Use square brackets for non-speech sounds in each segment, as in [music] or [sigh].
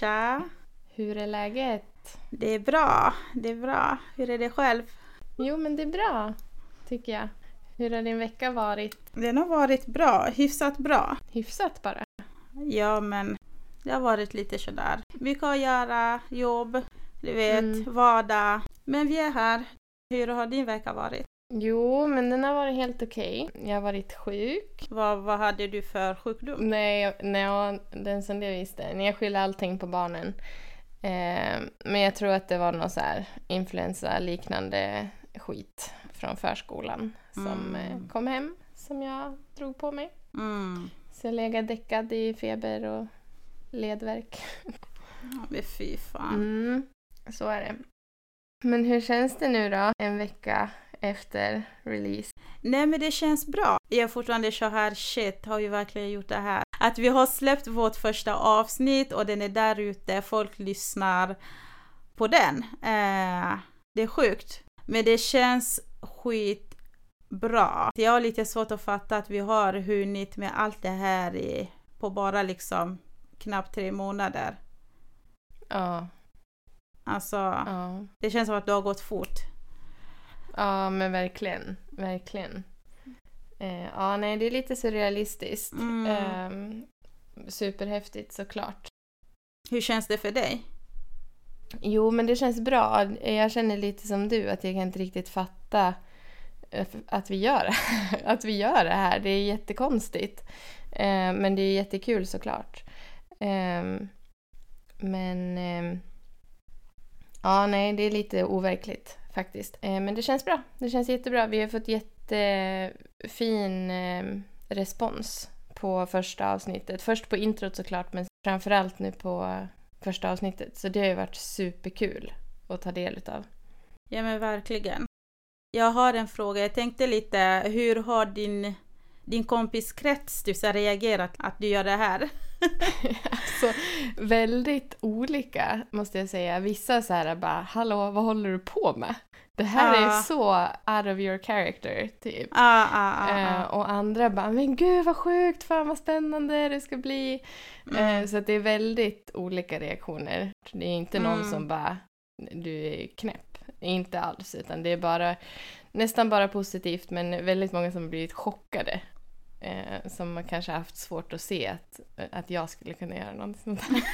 Tja! Hur är läget? Det är bra, det är bra. Hur är det själv? Jo, men det är bra, tycker jag. Hur har din vecka varit? Den har varit bra, hyfsat bra. Hyfsat bara. Ja, men det har varit lite sådär. Mycket att göra, jobb, du vet, Mm. vardag. Men vi är här. Hur har din vecka varit? Jo, men den har varit helt okej. Jag har varit sjuk. Vad, vad hade du för sjukdom? Nej, nej den som det visste. Jag skyller allting på barnen. Eh, men jag tror att det var någon så här influensa-liknande skit från förskolan som Mm. eh, kom hem, som jag drog på mig. Mm. Så jag legat däckad i feber och ledvärk. Ja, men fy fan. Mm, så är det. Men hur känns det nu då, en vecka efter release? Nej men det känns bra. Jag är fortfarande så här, shit, har vi verkligen gjort det här? Att vi har släppt vårt första avsnitt och den är där ute, folk lyssnar på den. Eh, det är sjukt. Men det känns skitbra. Jag har lite svårt att fatta att vi har hunnit med allt det här i, på bara liksom knappt tre månader. Ja, Alltså, ja. det känns som att det har gått fort. Ja, men verkligen. Verkligen. Eh, ja, nej, det är lite surrealistiskt. Mm. Eh, superhäftigt såklart. Hur känns det för dig? Jo, men det känns bra. Jag känner lite som du, att jag kan inte riktigt fatta eh, att vi gör. [laughs] Att vi gör det här. Det är jättekonstigt. Eh, men det är jättekul såklart. Eh, men... Eh, ja, nej, det är lite overkligt faktiskt. Eh, men det känns bra. Det känns jättebra. Vi har fått jättefin eh, respons på första avsnittet. Först på introt såklart, men framförallt nu på första avsnittet. Så det har ju varit superkul att ta del utav. Ja men verkligen. Jag har en fråga. Jag tänkte lite, hur har din, din kompiskrets du, så reagerat att du gör det här? [laughs] alltså, väldigt olika måste jag säga. Vissa så här bara “Hallå, vad håller du på med?” Det här Ja. är så out of your character, typ. Ah, ah, ah, Eh, ah. och andra bara “Men gud vad sjukt, fan vad spännande det ska bli”. Mm. Eh, så det är väldigt olika reaktioner. Det är inte någon Mm. som bara “Du är knäpp”. Inte alls, utan det är bara nästan bara positivt men väldigt många som har blivit chockade. Eh, som har kanske haft svårt att se att, att jag skulle kunna göra något sånt här. [laughs]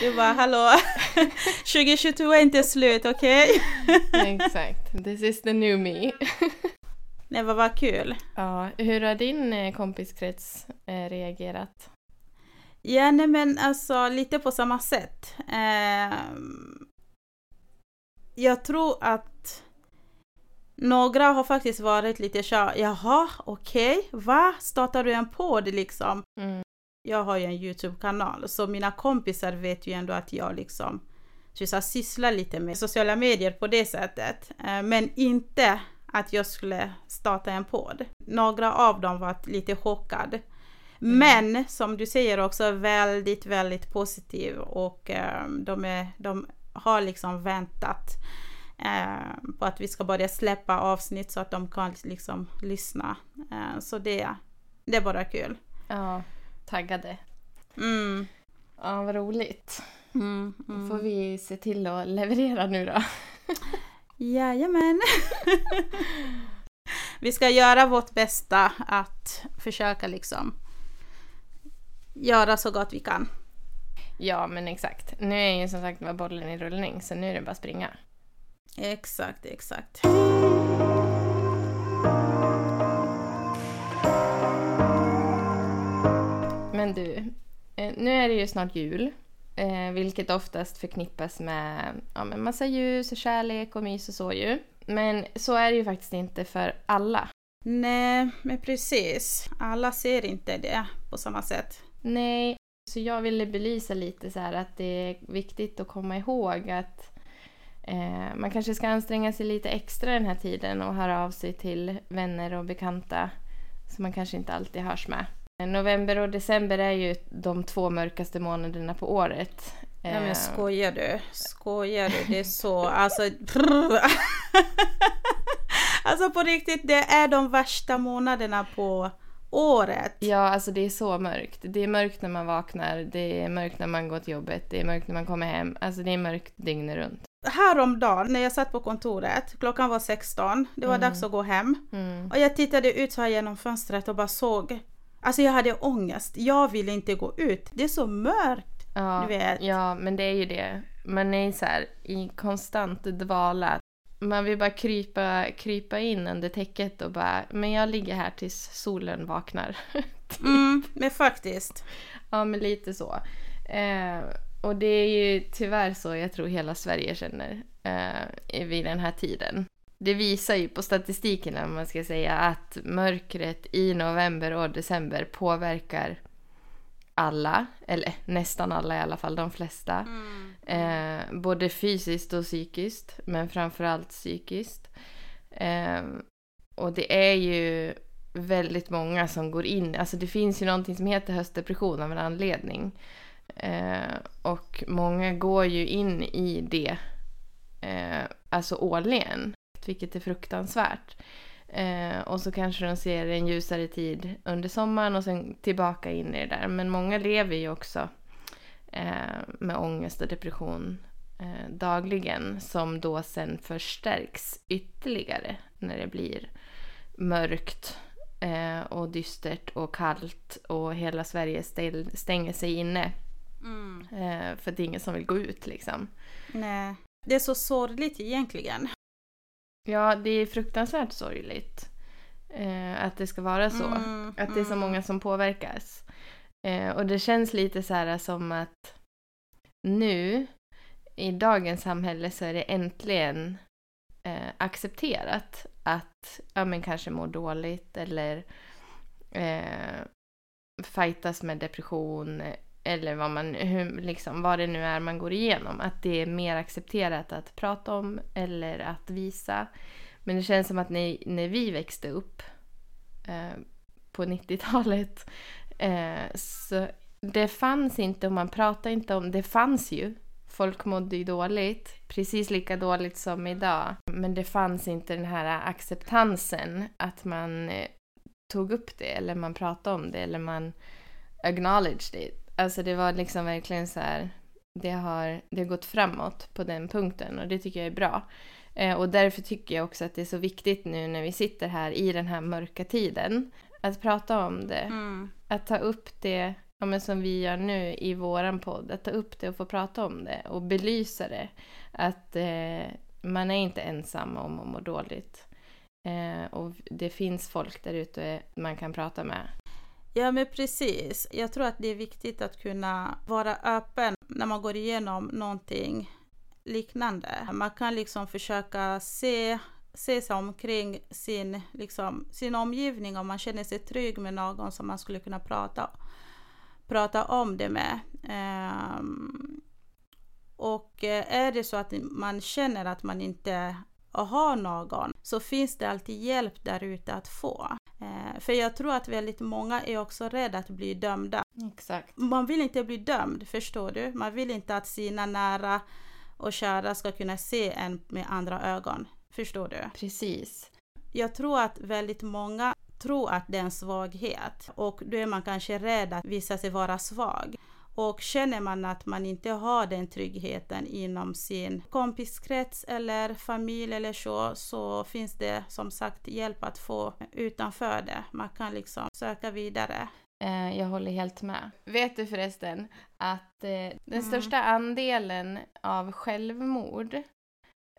Du bara, hallå, [laughs] 2022 är inte slut, okej? [laughs] Exakt. This is the new me. Nej, vad var kul. Ja, hur har din eh, kompiskrets eh, reagerat? Ja, nej men alltså lite på samma sätt. Ehm, jag tror att några har faktiskt varit lite så jaha, okej, va? Startar du en podd liksom? Mm. Jag har ju en YouTube-kanal, så mina kompisar vet ju ändå att jag liksom så jag sysslar lite med sociala medier på det sättet. Eh, Men inte att jag skulle starta en podd. Några av dem var lite chockade. Men som du säger också väldigt, väldigt positiv och eh, de, är, de har liksom väntat eh, på att vi ska börja släppa avsnitt så att de kan liksom lyssna. Eh, så det, det är bara kul. Ja, taggade. Mm. Ja, vad roligt. Mm, mm. får vi se till att leverera nu då. Jajamän. vi ska göra vårt bästa att försöka liksom göra så gott vi kan. Ja, men exakt. Nu är ju som sagt var bollen i rullning, så nu är det bara att springa. Exakt, exakt. Men du, eh, nu är det ju snart jul. Eh, vilket oftast förknippas med ja, men massa ljus och kärlek och mys och så ju. Men så är det ju faktiskt inte för alla. Nej, men precis. Alla ser inte det på samma sätt. Nej, så jag ville belysa lite så här att det är viktigt att komma ihåg att eh, man kanske ska anstränga sig lite extra den här tiden och höra av sig till vänner och bekanta som man kanske inte alltid hörs med. November och december är ju de två mörkaste månaderna på året. Nej Eh, men skojar du? Skojar du? Det är så, [laughs] alltså... [laughs] alltså på riktigt, det är de värsta månaderna på året. Ja, alltså det är så mörkt. Det är mörkt när man vaknar, det är mörkt när man går till jobbet, det är mörkt när man kommer hem. Alltså det är mörkt dygnet runt. Häromdagen när jag satt på kontoret, klockan var 16, det var Mm. dags att gå hem. Mm. Och jag tittade ut så här genom fönstret och bara såg. Alltså jag hade ångest, jag ville inte gå ut. Det är så mörkt, Ja, du vet. ja, men det är ju det. Man är så här i konstant dvala. Man vill bara krypa, krypa in under täcket och bara, men jag ligger här tills solen vaknar. [laughs] Mm, men faktiskt. Ja, men lite så. Eh, och det är ju tyvärr så jag tror hela Sverige känner eh, vid den här tiden. Det visar ju på statistiken, om man ska säga, att mörkret i november och december påverkar alla, eller nästan alla i alla fall, de flesta. Eh, både fysiskt och psykiskt, men framförallt psykiskt. Eh, och det är ju väldigt många som går in, alltså det finns ju någonting som heter höstdepression av en anledning. Eh, och många går ju in i det, eh, alltså årligen, vilket är fruktansvärt. Eh, och så kanske de ser en ljusare tid under sommaren och sen tillbaka in i det där. Men många lever ju också eh, med ångest och depression eh, dagligen som då sen förstärks ytterligare när det blir mörkt eh, och dystert och kallt och hela Sverige stänger sig inne Mm. eh, för det är ingen som vill gå ut liksom. Nej. Det är så sorgligt egentligen. Ja, det är fruktansvärt sorgligt eh, att det ska vara så. Mm, Att det är så mm. många som påverkas. Eh, och det känns lite så här som att nu i dagens samhälle så är det äntligen eh, accepterat att ja, men kanske må dåligt eller eh, fightas med depression eller vad, man, hur, liksom, vad det nu är man går igenom. Att det är mer accepterat att prata om eller att visa. Men det känns som att när, när vi växte upp eh, på 90-talet eh, så det fanns inte och man pratade inte om det. fanns ju. Folk mådde ju dåligt, precis lika dåligt som idag. Men det fanns inte den här acceptansen att man eh, tog upp det eller man pratade om det eller man acknowledged it. Alltså det var liksom verkligen så här, det har, det har gått framåt på den punkten och det tycker jag är bra. Eh, och därför tycker jag också att det är så viktigt nu när vi sitter här i den här mörka tiden att prata om det. Mm. Att ta upp det, ja, men som vi gör nu i våran podd, att ta upp det och få prata om det och belysa det. Att eh, man är inte ensam om att må dåligt. Eh, och det finns folk där ute man kan prata med. Ja men precis. Jag tror att det är viktigt att kunna vara öppen när man går igenom någonting liknande. Man kan liksom försöka se, se sig omkring sin, liksom, sin omgivning om man känner sig trygg med någon som man skulle kunna prata, prata om det med. Um, och eh, är det så att man känner att man inte har någon så finns det alltid hjälp där ute att få. För jag tror att väldigt många är också rädda att bli dömda. Exakt. Man vill inte bli dömd, förstår du? Man vill inte att sina nära och kära ska kunna se en med andra ögon. Förstår du? Precis. Jag tror att väldigt många tror att det är en svaghet och då är man kanske rädd att visa sig vara svag. Och känner man att man inte har den tryggheten inom sin kompiskrets eller familj eller så, så finns det som sagt hjälp att få utanför det. Man kan liksom söka vidare. Eh, jag håller helt med. Vet du förresten att eh, den Mm. största andelen av självmord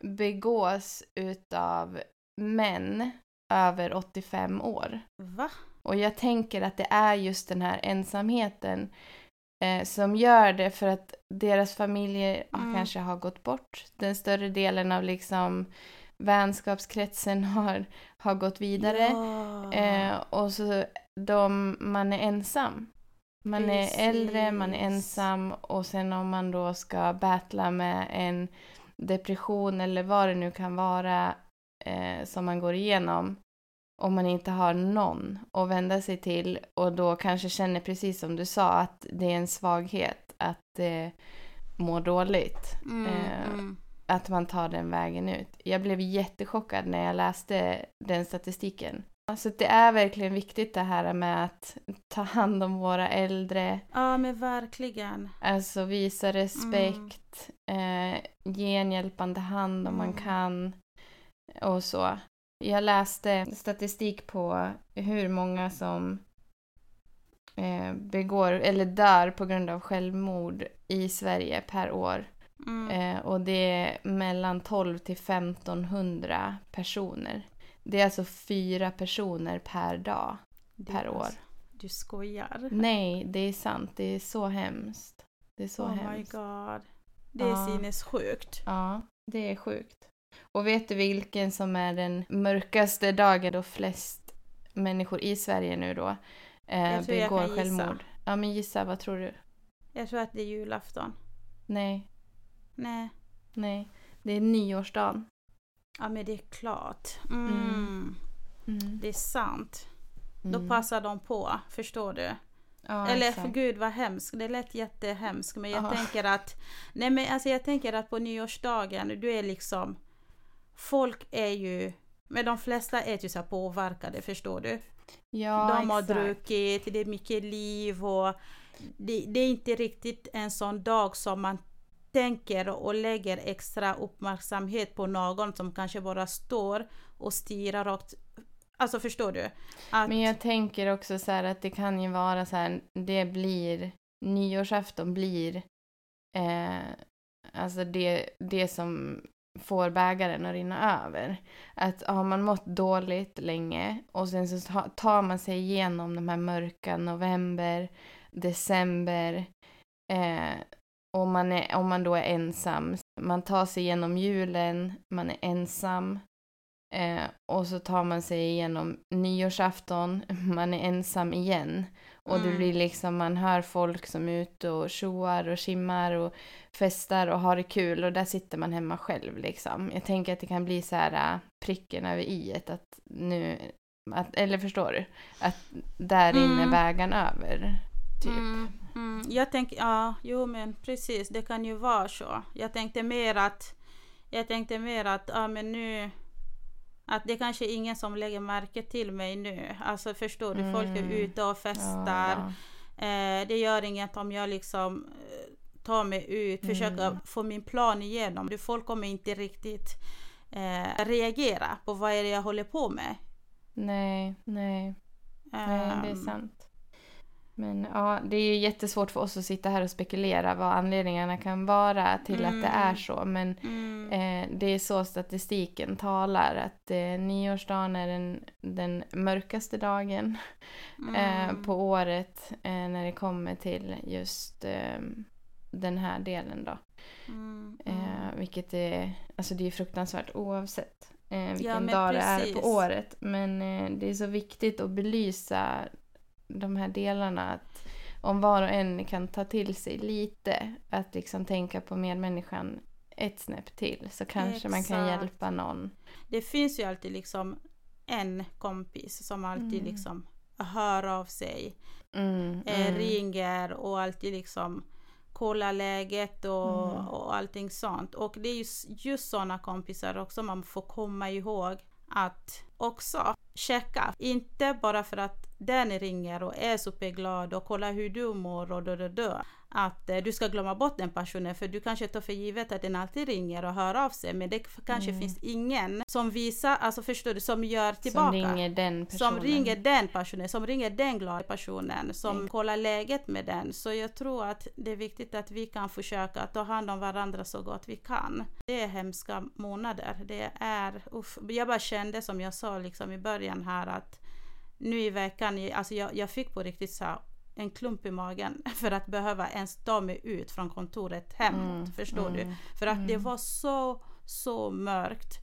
begås utav män över 85 år. Va? Och jag tänker att det är just den här ensamheten eh, som gör det för att deras familjer ja, Mm. kanske har gått bort. Den större delen av liksom vänskapskretsen [laughs] har, har gått vidare. Ja. Eh, och så de, man är ensam. Man är äldre, man är Precis. ensam och sen om man då ska battla med en depression eller vad det nu kan vara eh, som man går igenom om man inte har någon att vända sig till och då kanske känner precis som du sa att det är en svaghet att eh, må dåligt. Mm, eh, mm. Att man tar den vägen ut. Jag blev jättechockad när jag läste den statistiken. Alltså det är verkligen viktigt det här med att ta hand om våra äldre. Ja, men verkligen. Alltså visa respekt, eh, ge en hjälpande hand om man Mm. kan och så. Jag läste statistik på hur många som eh, begår eller dör på grund av självmord i Sverige per år. Mm. Eh, och det är mellan 12 till 1500 personer. Det är alltså fyra personer per dag. Det- per år. alltså, Du skojar. Nej, det är sant. Det är så hemskt. Det är så oh my hemskt. god. Det är Ja. sinnessjukt. Ja, det är sjukt. Och vet du vilken som är den mörkaste dagen då flest människor i Sverige nu då eh, Jag tror jag begår kan gissa. självmord? Ja, men gissa. Vad tror du? Jag tror att det är julafton. Nej, Nej. nej. Det är nyårsdagen. Ja, men det är klart. Mm. Mm. Mm. Det är sant. Då Mm. passar de på, förstår du? Ja, Eller exakt. för gud vad hemskt, det lät jättehemskt men jag Ja. tänker att Nej men alltså jag tänker att på nyårsdagen, du är liksom Folk är ju Men de flesta är ju så påverkade, förstår du? Ja, de har exakt. druckit, det är mycket liv och det, det är inte riktigt en sån dag som man tänker och lägger extra uppmärksamhet på någon som kanske bara står och stirrar rakt Alltså förstår du? Att, Men jag tänker också så här att det kan ju vara så här, det blir, nyårsafton blir, eh, alltså det, det som får bägaren att rinna över. Att har man mått dåligt länge och sen så tar man sig igenom de här mörka november, december, eh, och man är, om man då är ensam, man tar sig igenom julen, man är ensam, Eh, och så tar man sig igenom nyårsafton, [laughs] man är ensam igen. Och det Mm. blir liksom, man hör folk som är ute och tjoar och simmar och festar och har det kul och där sitter man hemma själv liksom. Jag tänker att det kan bli så här äh, pricken över i att nu, att, eller förstår du? Att där inne Mm. är vägen över. Typ. Mm, mm. Jag tänker, ja, jo men precis, det kan ju vara så. Jag tänkte mer att, jag tänkte mer att, ja men nu, att det kanske är ingen som lägger märke till mig nu. Alltså förstår du, folk är Mm. ute och festar. Ja, Eh, det gör inget om jag liksom eh, tar mig ut, försöker Mm. få min plan igenom. Det- Folk kommer inte riktigt eh, reagera på vad är det jag håller på med. Nej, nej. Nej, det är Ehm, sant. Men ja, det är ju jättesvårt för oss att sitta här och spekulera vad anledningarna kan vara till att det är Mm. så. Men Mm, eh, det är så statistiken talar. Att eh, nyårsdagen är den, den mörkaste dagen eh, mm, på året eh, när det kommer till just eh, den här delen då. mm, Eh, mm. vilket är, alltså det är fruktansvärt oavsett eh, vilken men dag det är precis. på året. Men eh, det är så viktigt att belysa de här delarna. Att om var och en kan ta till sig lite, att liksom tänka på medmänniskan ett snäpp till så kanske man kan Exakt. hjälpa någon. Det finns ju alltid liksom en kompis som alltid Mm. liksom hör av sig, Mm, eh, mm. ringer och alltid liksom kollar läget och, Mm. och allting sånt. Och det är just, just sådana kompisar också man får komma ihåg att också checka. Inte bara för att den ringer och är superglad och kollar hur du mår och då, då, då. Att eh, du ska glömma bort den personen för du kanske tar för givet att den alltid ringer och hör av sig men det kanske Mm. finns ingen som visar, alltså förstår du, som gör tillbaka. Som ringer den personen. Som ringer den personen, som ringer den glada personen, som Mm. kollar läget med den. Så jag tror att det är viktigt att vi kan försöka ta hand om varandra så gott vi kan. Det är hemska månader. Det är, uff. Jag bara kände som jag sa liksom i början här att nu i veckan, alltså jag, jag fick på riktigt så här en klump i magen [laughs] för att behöva ens ta mig ut från kontoret hemåt. Mm, Förstår du? mm, För att det mm. var så, så mörkt.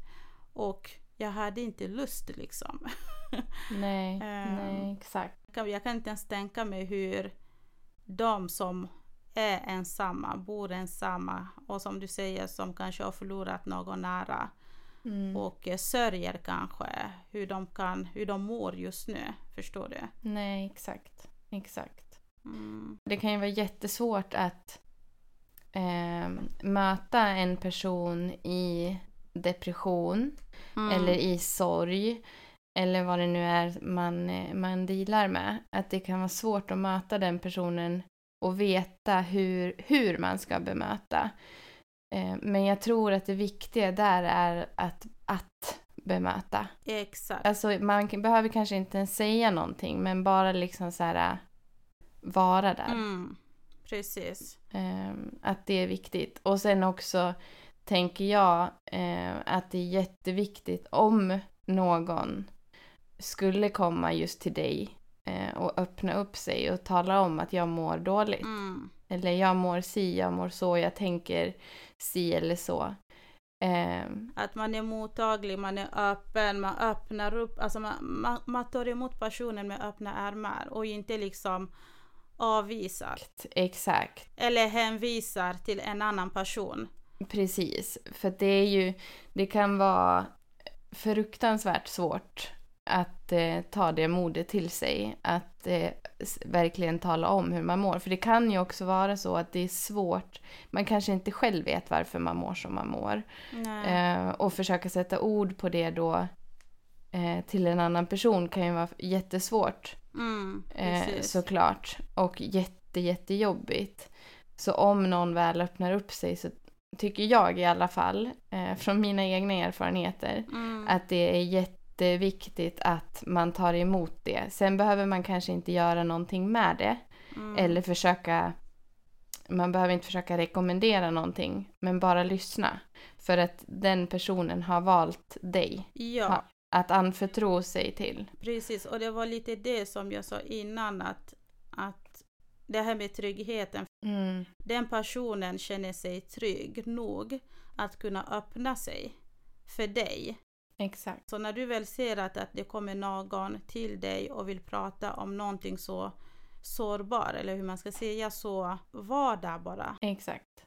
Och jag hade inte lust liksom. [laughs] Nej, Ehm. nej, exakt. Jag kan- Jag kan inte ens tänka mig hur de som är ensamma, bor ensamma och som du säger som kanske har förlorat någon nära Mm. och eh, sörjer kanske hur de, kan, hur de mår just nu. Förstår du? Nej, exakt. Exakt. Mm. Det kan ju vara jättesvårt att eh, möta en person i depression Mm. eller i sorg eller vad det nu är man, eh, man dealar med, att det kan vara svårt att möta den personen och veta hur, hur man ska bemöta. Eh, men jag tror att det viktiga där är att, att bemöta. Exakt. Alltså man behöver kanske inte ens säga någonting men bara liksom så här vara där. Mm, precis. Um, att det är viktigt. Och sen också tänker jag uh, att det är jätteviktigt om någon skulle komma just till dig uh, och öppna upp sig och tala om att jag mår dåligt. Mm. Eller jag mår si, jag mår så, jag tänker si eller så. Um, att man är mottaglig, man är öppen, man öppnar upp, alltså man, man, man tar emot personen med öppna ärmar och inte liksom avvisar. Exakt. Eller hänvisar till en annan person. Precis, för det är ju, det kan vara fruktansvärt svårt att eh, ta det modet till sig, att eh, verkligen tala om hur man mår. För det kan ju också vara så att det är svårt, man kanske inte själv vet varför man mår som man mår. Eh, och försöka sätta ord på det då eh, till en annan person kan ju vara jättesvårt. Mm, eh, såklart. Och jätte, jättejobbigt. Så om någon väl öppnar upp sig så tycker jag i alla fall, eh, från mina egna erfarenheter, mm. att det är jätteviktigt att man tar emot det. Sen behöver man kanske inte göra någonting med det. Mm. Eller försöka, man behöver inte försöka rekommendera någonting, men bara lyssna. För att den personen har valt dig. Ja. Ha, att anförtro sig till. Precis, och det var lite det som jag sa innan att, att det här med tryggheten. Mm. Den personen känner sig trygg nog att kunna öppna sig för dig. Exakt. Så när du väl ser att, att det kommer någon till dig och vill prata om någonting så sårbar eller hur man ska säga så var där bara. Exakt.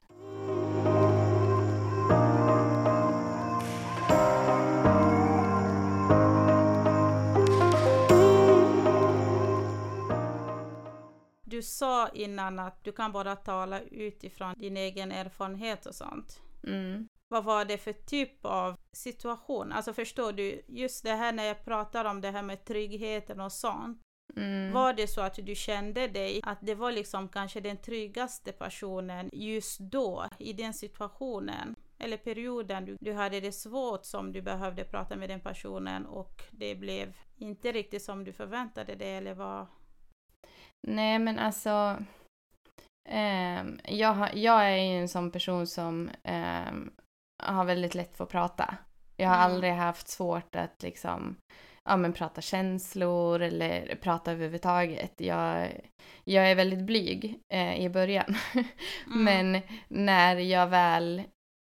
Du sa innan att du kan bara tala utifrån din egen erfarenhet och sånt. Mm. Vad var det för typ av situation? Alltså förstår du, just det här när jag pratar om det här med tryggheten och sånt. Mm. Var det så att du kände dig att det var liksom kanske den tryggaste personen just då, i den situationen? Eller perioden du, du hade det svårt som du behövde prata med den personen och det blev inte riktigt som du förväntade dig eller vad? Nej men alltså. ehm, jag, har- jag är ju en sån person som ehm, har väldigt lätt för att prata. Jag har Mm. aldrig haft svårt att liksom ja, men prata känslor eller prata överhuvudtaget. Jag, jag är väldigt blyg eh, i början. [laughs] Mm. Men när jag väl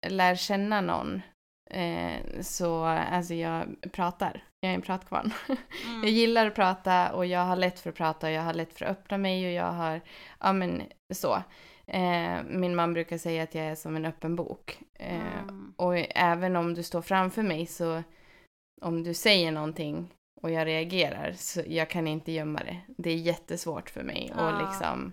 lär känna någon eh, så alltså jag pratar. Jag är en pratkvarn. [laughs] Mm. Jag gillar att prata och jag har lätt för att prata och jag har lätt för att öppna mig och jag har, ja men så. Eh, min man brukar säga att jag är som en öppen bok. Eh, Mm. Och även om du står framför mig så om du säger någonting och jag reagerar så jag kan inte gömma det. Det är jättesvårt för mig Ah. att liksom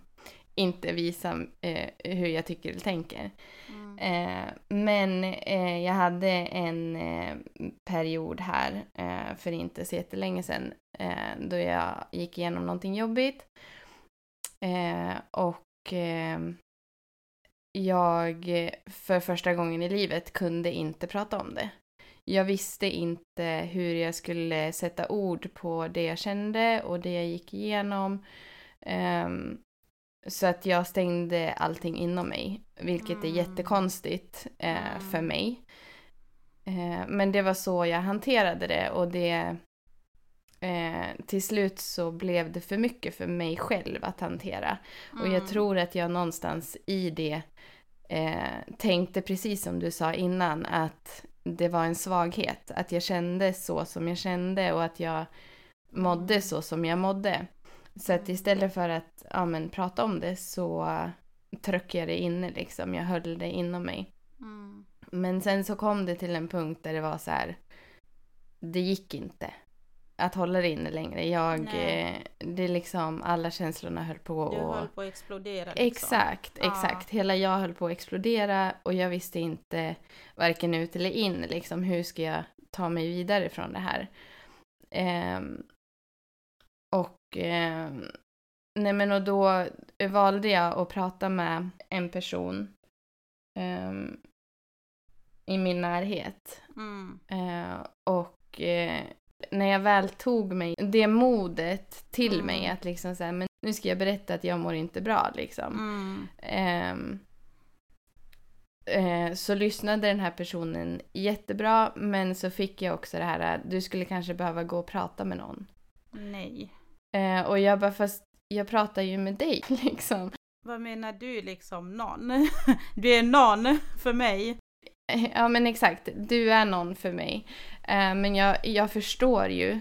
inte visa eh, hur jag tycker eller tänker. Mm. Eh, men eh, jag hade en eh, period här eh, för inte så jättelänge sedan eh, då jag gick igenom någonting jobbigt. Och jag för första gången i livet kunde inte prata om det. Jag visste inte hur jag skulle sätta ord på det jag kände och det jag gick igenom. Ehm, så att jag stängde allting inom mig, vilket är Mm. jättekonstigt eh, Mm. för mig. Eh, men det var så jag hanterade det och det eh, till slut så blev det för mycket för mig själv att hantera. Och jag Mm. tror att jag någonstans i det eh, tänkte precis som du sa innan att det var en svaghet. Att jag kände så som jag kände och att jag mådde så som jag mådde. Så att istället för att ja, men, prata om det så tryckte jag det inne liksom. Jag höll det inom mig. Mm. Men sen så kom det till en punkt där det var så här. Det gick inte att hålla det inne längre. Jag, Nej. eh, det är liksom alla känslorna höll på Du och... höll på att explodera liksom. Exakt, exakt. Hela jag höll på att explodera och jag visste inte varken ut eller in liksom hur ska jag ta mig vidare från det här. Ehm, och, ehm, nej men och då valde jag att prata med en person ehm, i min närhet. Mm. Eh, och eh, när jag väl tog mig det modet till Mm. mig att liksom säga, men nu ska jag berätta att jag mår inte bra liksom. Mm. Ehm, eh, så lyssnade den här personen jättebra men så fick jag också det här du skulle kanske behöva gå och prata med någon. Nej. Eh, och jag bara fast jag pratar ju med dig [laughs] liksom. Vad menar du liksom någon? [laughs] Du är någon för mig. Ja men exakt, du är någon för mig. Eh, men jag, jag förstår ju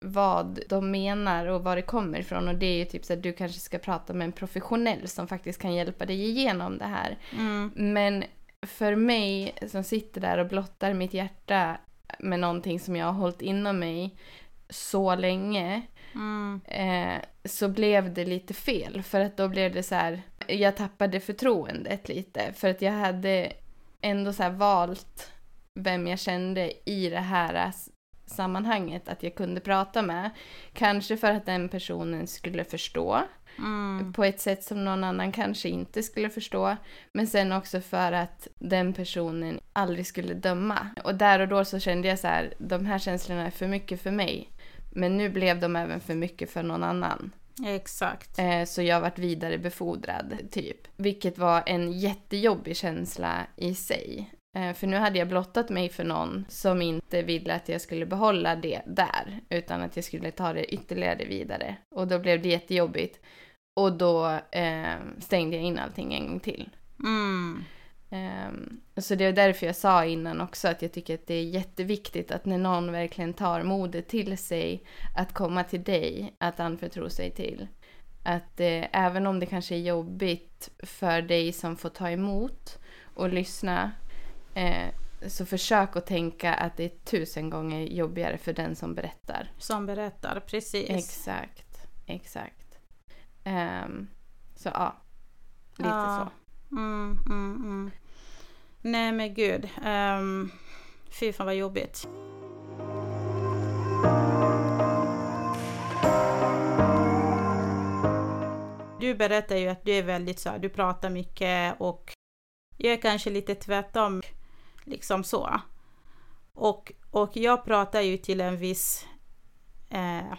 vad de menar och var det kommer ifrån och det är ju typ så att du kanske ska prata med en professionell som faktiskt kan hjälpa dig igenom det här. Mm. Men för mig som sitter där och blottar mitt hjärta med någonting som jag har hållit inom mig så länge Mm. eh, så blev det lite fel. För att då blev det så här, jag tappade förtroendet lite. För att jag hade ändå så valt vem jag kände i det här sammanhanget att jag kunde prata med. Kanske för att den personen skulle förstå Mm. på ett sätt som någon annan kanske inte skulle förstå. Men sen också för att den personen aldrig skulle döma. Och där och då så kände jag så här, de här känslorna är för mycket för mig. Men nu blev de även för mycket för någon annan. Exakt. Eh, så jag vart vidare befordrad, typ. Vilket var en jättejobbig känsla i sig. Eh, för nu hade jag blottat mig för någon som inte ville att jag skulle behålla det där. Utan att jag skulle ta det ytterligare vidare. Och då blev det jättejobbigt. Och då eh, stängde jag in allting en gång till. Mm. Ehm, så det är därför jag sa innan också att jag tycker att det är jätteviktigt att när någon verkligen tar modet till sig att komma till dig, att anförtro sig till. Att eh, även om det kanske är jobbigt för dig som får ta emot och lyssna eh, så försök att tänka att det är tusen gånger jobbigare för den som berättar. Som berättar, precis. Exakt, exakt. Ehm, så ja, lite Ja. så. Mm, mm, mm. Nej men gud. Um, fy fan vad jobbigt. Du berättar ju att du är väldigt så du pratar mycket och jag är kanske lite tvärtom, liksom så. Och, och jag pratar ju till en viss eh,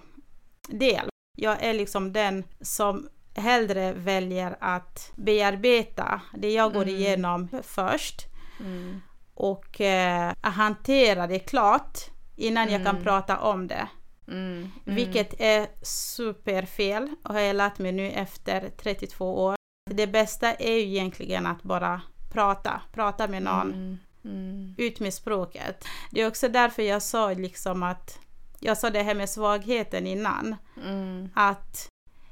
del. Jag är liksom den som hellre väljer att bearbeta det jag går Mm. igenom först Mm. och eh, hantera det klart innan jag kan Mm. prata om det. Mm. Mm. Vilket är superfel och har jag lärt mig nu efter 32 år. Det bästa är ju egentligen att bara prata, prata med någon, Mm. Ut med språket. Det är också därför jag sa liksom att, jag sa det här med svagheten innan, Mm. att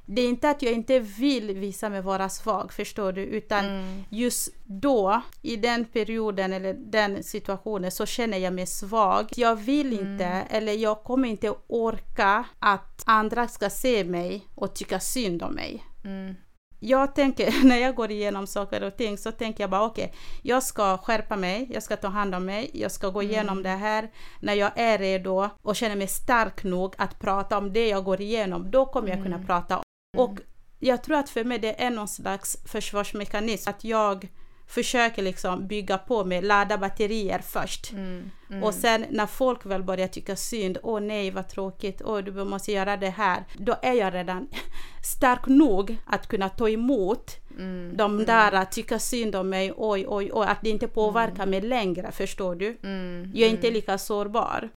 det är inte att jag inte vill visa mig vara svag, förstår du, utan Mm. just då, i den perioden eller den situationen, så känner jag mig svag. Jag vill Mm. inte, eller jag kommer inte orka att andra ska se mig och tycka synd om mig. Mm. Jag tänker, [laughs] när jag går igenom saker och ting så tänker jag bara okej, jag ska skärpa mig, jag ska ta hand om mig, jag ska gå igenom Mm. det här. När jag är redo och känner mig stark nog att prata om det jag går igenom, då kommer jag kunna Mm. prata. Och jag tror att för mig det är någon slags försvarsmekanism, att jag försöker liksom bygga på med ladda batterier först. Mm. Mm. Och sen när folk väl börjar tycka synd, åh nej vad tråkigt, åh du måste göra det här. Då är jag redan [laughs] stark nog att kunna ta emot Mm. de Mm. där att tycka synd om mig, oj oj oj, att det inte påverkar mig längre, förstår du? Mm. Jag är inte Mm. lika sårbar.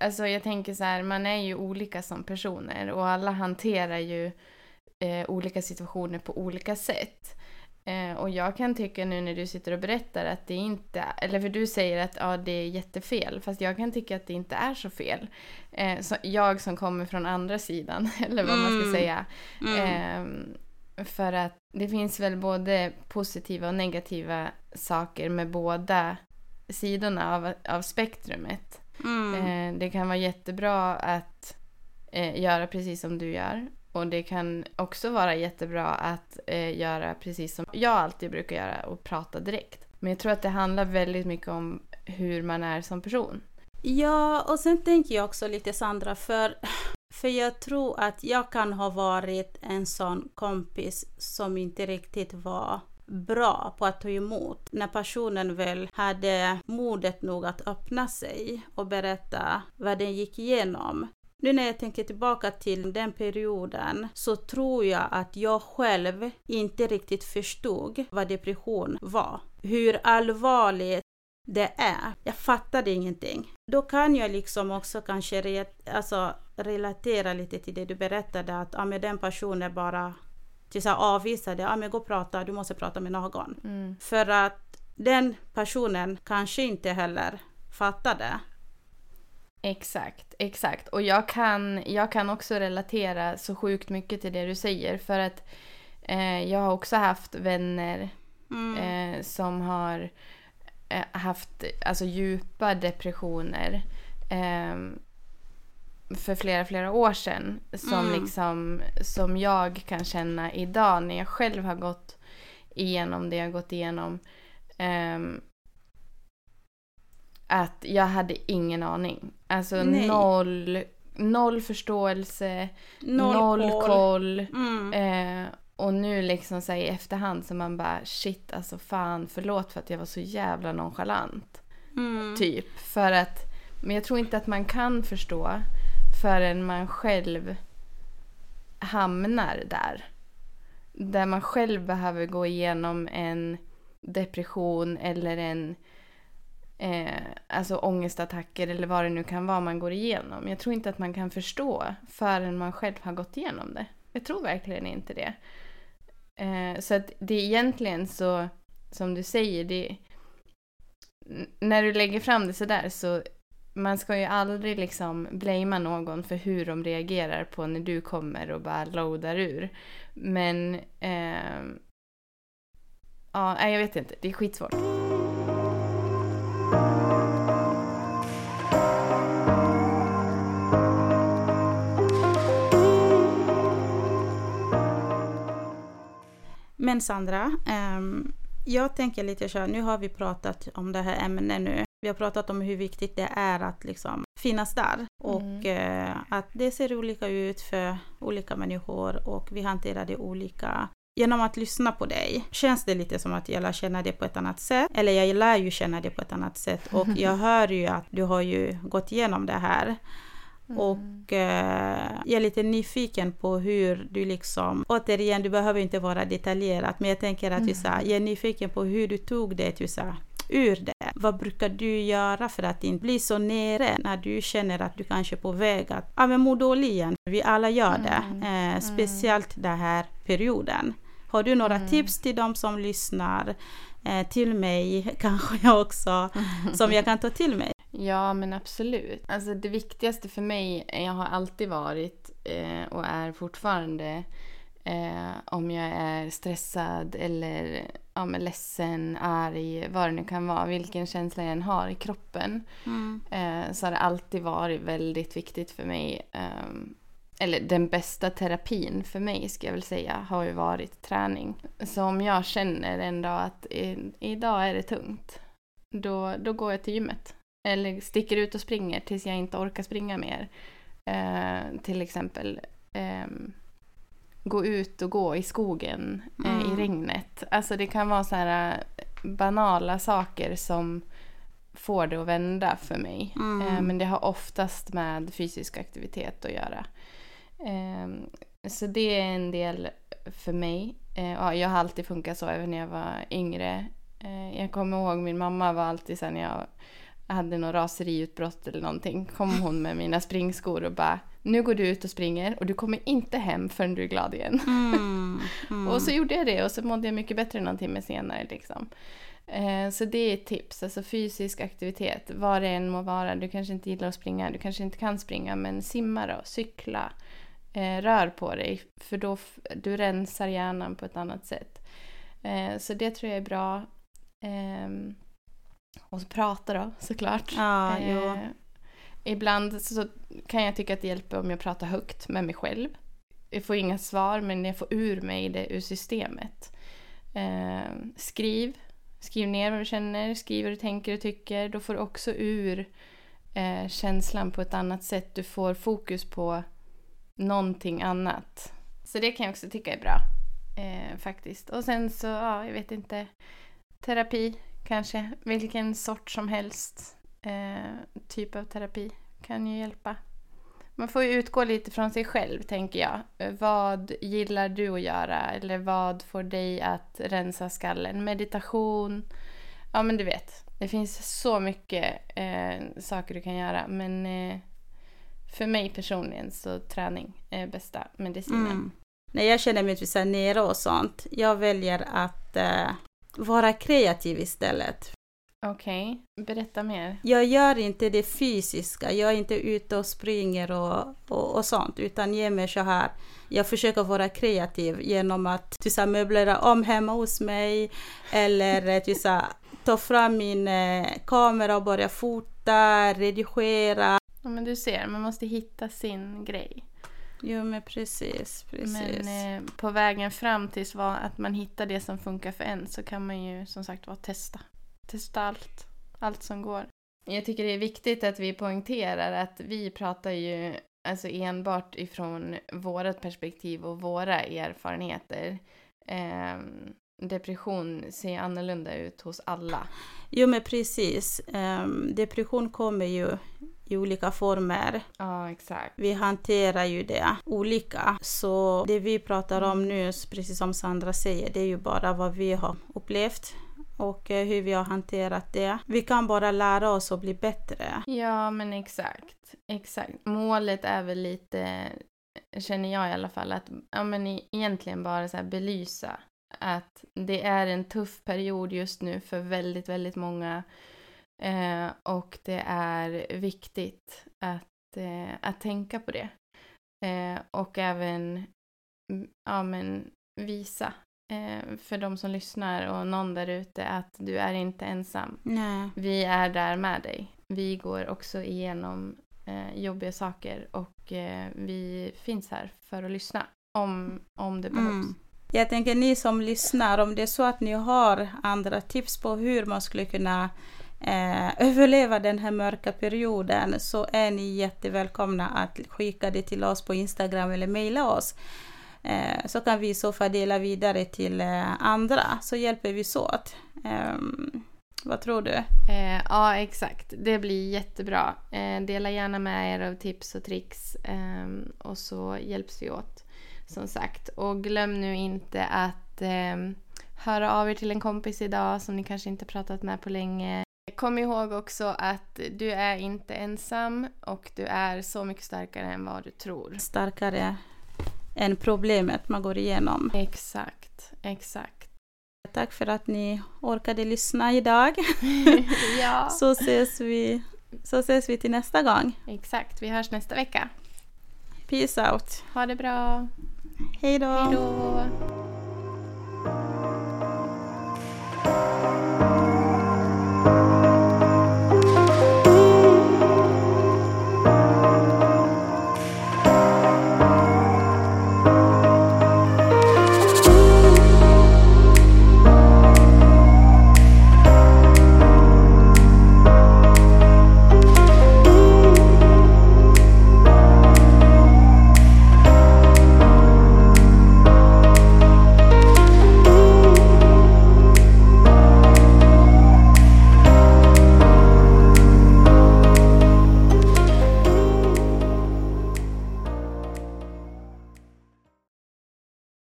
Alltså jag tänker så här, man är ju olika som personer och alla hanterar ju eh, olika situationer på olika sätt. Eh, och jag kan tycka nu när du sitter och berättar att det inte, eller för du säger att ja, det är jättefel, fast jag kan tycka att det inte är så fel. Eh, så jag som kommer från andra sidan, [laughs] eller vad man ska Mm. säga. Mm. Ehm, för att det finns väl både positiva och negativa saker med båda sidorna av, av spektrumet. Mm. Eh, det kan vara jättebra att eh, göra precis som du gör. Och det kan också vara jättebra att eh, göra precis som jag alltid brukar göra och prata direkt. Men jag tror att det handlar väldigt mycket om hur man är som person. Ja, och sen tänker jag också lite Sandra, för, för jag tror att jag kan ha varit en sån kompis som inte riktigt var bra på att ta emot när personen väl hade modet nog att öppna sig och berätta vad den gick igenom. Nu när jag tänker tillbaka till den perioden så tror jag att jag själv inte riktigt förstod vad depression var. Hur allvarligt det är. Jag fattade ingenting. Då kan jag liksom också kanske re alltså, relatera lite till det du berättade att ja, men den personen bara till så avvisade, ja men gå och prata, du måste prata med någon. Mm. För att den personen kanske inte heller fattade. Exakt, exakt. Och jag kan, jag kan också relatera så sjukt mycket till det du säger för att eh, jag har också haft vänner mm. eh, som har eh, haft alltså, djupa depressioner. Eh, för flera, flera år sedan som, mm. liksom, som jag kan känna idag när jag själv har gått igenom det jag gått igenom. Att jag hade ingen aning. Alltså noll, noll förståelse, noll, noll koll. koll mm. eh, och nu liksom så i efterhand så man bara shit alltså fan förlåt för att jag var så jävla nonchalant. Mm. Typ. För att, men jag tror inte att man kan förstå förrän man själv hamnar där. Där man själv behöver gå igenom en depression eller en eh, alltså ångestattacker eller vad det nu kan vara man går igenom. Jag tror inte att man kan förstå förrän man själv har gått igenom det. Jag tror verkligen inte det. Eh, så att det är egentligen så, som du säger, det, när du lägger fram det sådär så man ska ju aldrig liksom blamea någon för hur de reagerar på när du kommer och bara loadar ur. Men eh, ja, jag vet inte, det är skitsvårt. Men Sandra, um, jag tänker lite så här, nu har vi pratat om det här ämnet nu. Vi har pratat om hur viktigt det är att liksom finnas där och mm. eh, att det ser olika ut för olika människor och vi hanterar det olika. Genom att lyssna på dig känns det lite som att jag lär känna det på ett annat sätt. Eller jag lär ju känna det på ett annat sätt och [laughs] jag hör ju att du har ju gått igenom det här. Mm. Och eh, jag är lite nyfiken på hur du liksom, återigen du behöver inte vara detaljerad men jag tänker att mm. så, jag är nyfiken på hur du tog det till så, ur det. Vad brukar du göra för att inte bli så nere när du känner att du kanske är på väg att ja, men må dåligt igen? Vi alla gör det, mm. eh, mm. speciellt den här perioden. Har du några mm. tips till de som lyssnar? Eh, till mig [laughs] kanske jag också, som jag kan ta till mig? Ja, men absolut. Alltså det viktigaste för mig, jag har alltid varit eh, och är fortfarande eh, om jag är stressad eller ja, men ledsen, arg, vad det nu kan vara, vilken känsla jag än har i kroppen. Mm. Eh, så har det alltid varit väldigt viktigt för mig. Eh, eller den bästa terapin för mig ska jag väl säga har ju varit träning. Så om jag känner en dag att idag är det tungt, då, då går jag till gymmet. Eller sticker ut och springer tills jag inte orkar springa mer. Eh, till exempel. Eh, gå ut och gå i skogen eh, mm. i regnet. Alltså det kan vara så här eh, banala saker som får det att vända för mig. Mm. Eh, men det har oftast med fysisk aktivitet att göra. Ehm, så det är en del för mig. Eh, jag har alltid funkat så även när jag var yngre. Jag kommer ihåg min mamma var alltid så när jag hade något raseriutbrott eller någonting kom hon med mina springskor och bara nu går du ut och springer och du kommer inte hem förrän du är glad igen. Mm, mm. [laughs] och så gjorde jag det och så mådde jag mycket bättre någon timme senare. Liksom. Eh, så det är ett tips, alltså fysisk aktivitet, vad det än må vara. Du kanske inte gillar att springa, du kanske inte kan springa, men simma då, cykla, eh, rör på dig, för då du rensar hjärnan på ett annat sätt. Eh, så det tror jag är bra. Och så prata då såklart. Ja, eh, ibland så kan jag tycka att det hjälper om jag pratar högt med mig själv. Jag får inga svar men jag får ur mig det ur systemet. Eh, skriv. Skriv ner vad du känner, skriv vad du tänker och tycker. Då får du också ur eh, känslan på ett annat sätt. Du får fokus på någonting annat. Så det kan jag också tycka är bra. Eh, faktiskt. Och sen så, ja, jag vet inte. Terapi kanske. Vilken sort som helst. Eh, typ av terapi kan ju hjälpa. Man får ju utgå lite från sig själv, tänker jag. Vad gillar du att göra? Eller vad får dig att rensa skallen? Meditation? Ja, men du vet. Det finns så mycket eh, saker du kan göra. Men eh, för mig personligen så träning är bästa medicinen. Mm. När jag känner mig typ nere och sånt, jag väljer att eh, vara kreativ istället. Okej, okay. berätta mer. Jag gör inte det fysiska, jag är inte ute och springer och, och, och sånt, utan ge mig så här. Jag försöker vara kreativ genom att tysa, möblera om hemma hos mig eller tysa, ta fram min eh, kamera och börja fota, redigera. Ja, men du ser, man måste hitta sin grej. Jo men precis, precis. Men eh, på vägen fram tills att man hittar det som funkar för en så kan man ju som sagt var testa testa allt, allt som går. Jag tycker det är viktigt att vi poängterar att vi pratar ju alltså enbart ifrån vårt perspektiv och våra erfarenheter. Eh, depression ser annorlunda ut hos alla. Jo men precis. Um, depression kommer ju i olika former. Ja, exakt. Vi hanterar ju det olika. Så det vi pratar om nu, precis som Sandra säger, det är ju bara vad vi har upplevt och eh, hur vi har hanterat det. Vi kan bara lära oss att bli bättre. Ja, men exakt. Exakt. Målet är väl lite, känner jag i alla fall, att ja, men egentligen bara så här belysa att det är en tuff period just nu för väldigt, väldigt många. Eh, och det är viktigt att, eh, att tänka på det. Eh, och även ja, men visa eh, för de som lyssnar och någon där ute att du är inte ensam. Nej. Vi är där med dig. Vi går också igenom eh, jobbiga saker och eh, vi finns här för att lyssna om, om det behövs. Mm. Jag tänker ni som lyssnar, om det är så att ni har andra tips på hur man skulle kunna eh, överleva den här mörka perioden så är ni jättevälkomna att skicka det till oss på Instagram eller mejla oss. Eh, så kan vi i så fall dela vidare till eh, andra, så hjälper vi så åt. Ehm, vad tror du? Eh, ja, exakt. Det blir jättebra. Eh, dela gärna med er av tips och tricks eh, och så hjälps vi åt. Som sagt. Och glöm nu inte att eh, höra av er till en kompis idag som ni kanske inte pratat med på länge. Kom ihåg också att du är inte ensam och du är så mycket starkare än vad du tror. Starkare än problemet man går igenom. Exakt, exakt. Tack för att ni orkade lyssna idag. [laughs] ja. [laughs] så, ses vi, så ses vi till nästa gång. Exakt, vi hörs nästa vecka. Peace out. Ha det bra. Hej då. Hej då.